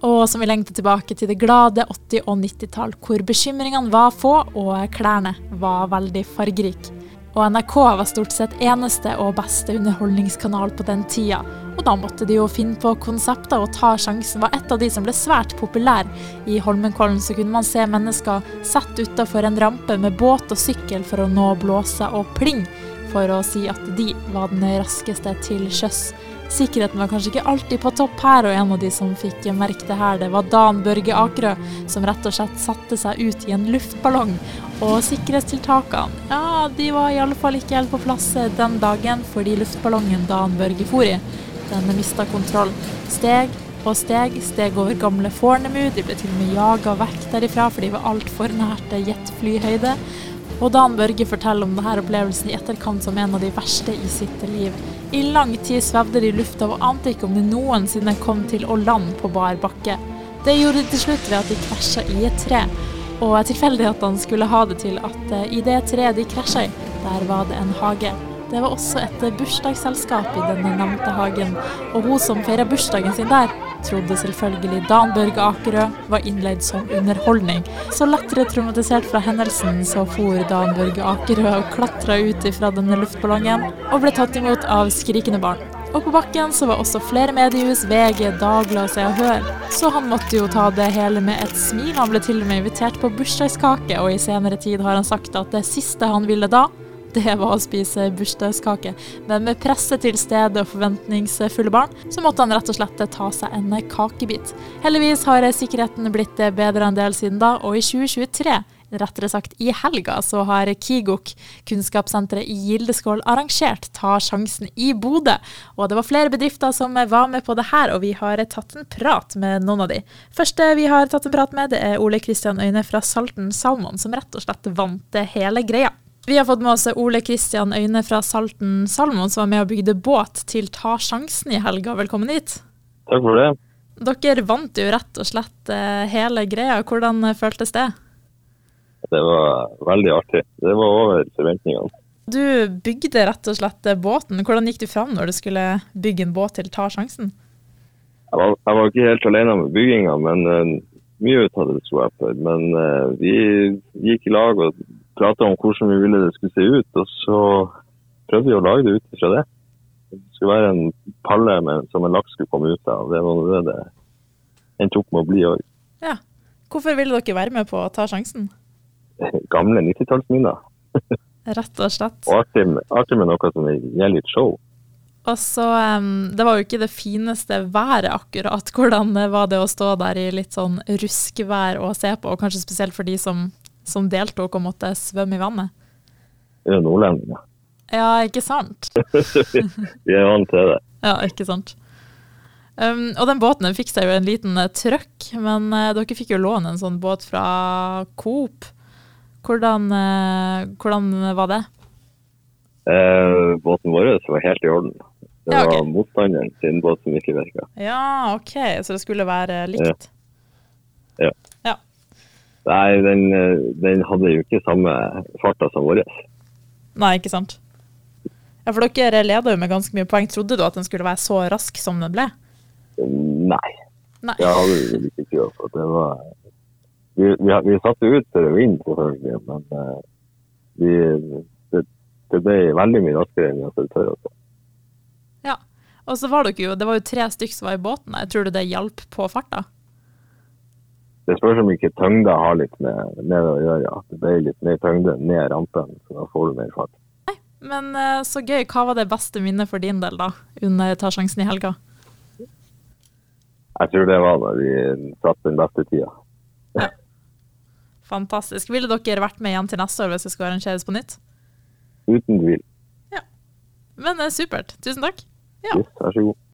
og som vi lengter tilbake til det glade 80- og 90-tall, hvor bekymringene var få og klærne var veldig fargerike. Og NRK var stort sett eneste og beste underholdningskanal på den tida. Og da måtte de jo finne på konsepter, og Ta sjansen var et av de som ble svært populær. I Holmenkollen så kunne man se mennesker sett utafor en rampe med båt og sykkel for å nå Blåse og Pling, for å si at de var den raskeste til sjøs. Sikkerheten var kanskje ikke alltid på topp her, og en av de som fikk merke det her, det var Dan Børge Akerø, som rett og slett satte seg ut i en luftballong. Og sikkerhetstiltakene, ja, de var i alle fall ikke helt på plass den dagen, fordi luftballongen Dan Børge for i, den mista kontroll. Steg og steg, steg over gamle Fornebu, de ble til og med jaga vekk derifra, for de var altfor nært jetflyhøyde. Og Dan Børge forteller om denne opplevelsen i etterkant som en av de verste i sitt liv. I lang tid svevde de i lufta og ante ikke om de noensinne kom til å lande på bar bakke. Det gjorde de til slutt ved at de krasja i et tre. Og tilfeldighetene skulle ha det til at eh, i det treet de krasja i, der var det en hage. Det var også et bursdagsselskap i denne nevnte hagen, og hun som feira bursdagen sin der, trodde selvfølgelig Dan Børge Akerø var innleid som underholdning. Så lettere traumatisert fra hendelsen så for Dan Børge Akerø og klatra ut fra denne luftballongen, og ble tatt imot av skrikende barn. Og på bakken så var også flere mediehus, VG, Dagbladet, Se og Hør. Så han måtte jo ta det hele med et smil. Han ble til og med invitert på bursdagskake, og i senere tid har han sagt at det siste han ville da, det var å spise bursdagskake. Men med presset til stede og forventningsfulle barn, så måtte han rett og slett ta seg en kakebit. Heldigvis har sikkerheten blitt bedre en del siden da, og i 2023 rettere sagt i helga, så har Kigok, kunnskapssenteret i Gildeskål, arrangert Ta sjansen i Bodø. Og det var flere bedrifter som var med på det her, og vi har tatt en prat med noen av de. Første vi har tatt en prat med, det er Ole Kristian Øyne fra Salten Salmon, som rett og slett vant hele greia. Vi har fått med oss Ole Kristian Øyne fra Salten Salmon, som var med og bygde båt til Ta sjansen i helga. Velkommen hit. Takk for det. Dere vant jo rett og slett eh, hele greia. Hvordan eh, føltes det? Det var veldig artig. Det var over forventningene. Du bygde rett og slett eh, båten. Hvordan gikk du fram når du skulle bygge en båt til Ta sjansen? Jeg var, jeg var ikke helt alene med bygginga, men uh, mye ut av det sto jeg for. Men uh, vi gikk i lag og prata om hvordan vi ville det skulle se ut, og så prøvde vi å lage det ut fra det. Det skulle være en palle med, som en laks skulle komme ut av. Det var det det endte opp med å bli òg. Ja. Hvorfor ville dere være med på å ta sjansen? Gamle 90-tallsminner. Rett og slett. Og artig, artig med noe som gir litt show. Og så, Det var jo ikke det fineste været akkurat. Hvordan var det å stå der i litt sånn ruskvær og se på, og kanskje spesielt for de som som deltok og måtte svømme i vannet? Det er nordlendinger. Ja, ikke sant? Vi er vant til det. Ja, ikke sant. Um, og den båten fikk seg jo en liten uh, trøkk, men uh, dere fikk jo låne en sånn båt fra Coop. Hvordan, uh, hvordan var det? Båten vår var helt i orden. Det ja, okay. var motstanderen sin båt som ikke virka. Ja, OK, så det skulle være likt? Ja. ja. Nei, den, den, hadde jo ikke samme farta som vår. Nei, ikke sant. Ja, For dere leda jo med ganske mye poeng. Trodde du at den skulle være så rask som den ble? Nei. Nei. Jeg hadde ikke gjort. på det var, vi, vi, vi satte ut for å vinne, selvfølgelig, men uh, vi, det, det, ble veldig mye raskere enn vi hadde tør. Også. Ja, og så var dere jo, det var jo tre stykker som var i båten. Jeg tror du det hjalp på farta? Det spørs om ikke tyngda har litt med, med å gjøre. At Det ble litt mer tyngde ned rampen, så da får du mer fart. Nei, Men uh, så gøy. Hva var det beste minnet for din del da, under Ta sjansen i helga? Jeg tror det var da vi satt den beste tida. Ja. Fantastisk. Ville dere vært med igjen til neste år hvis det skal arrangeres på nytt? Uten tvil. Ja. Men uh, supert. Tusen takk. Ja. Yes, vær så god.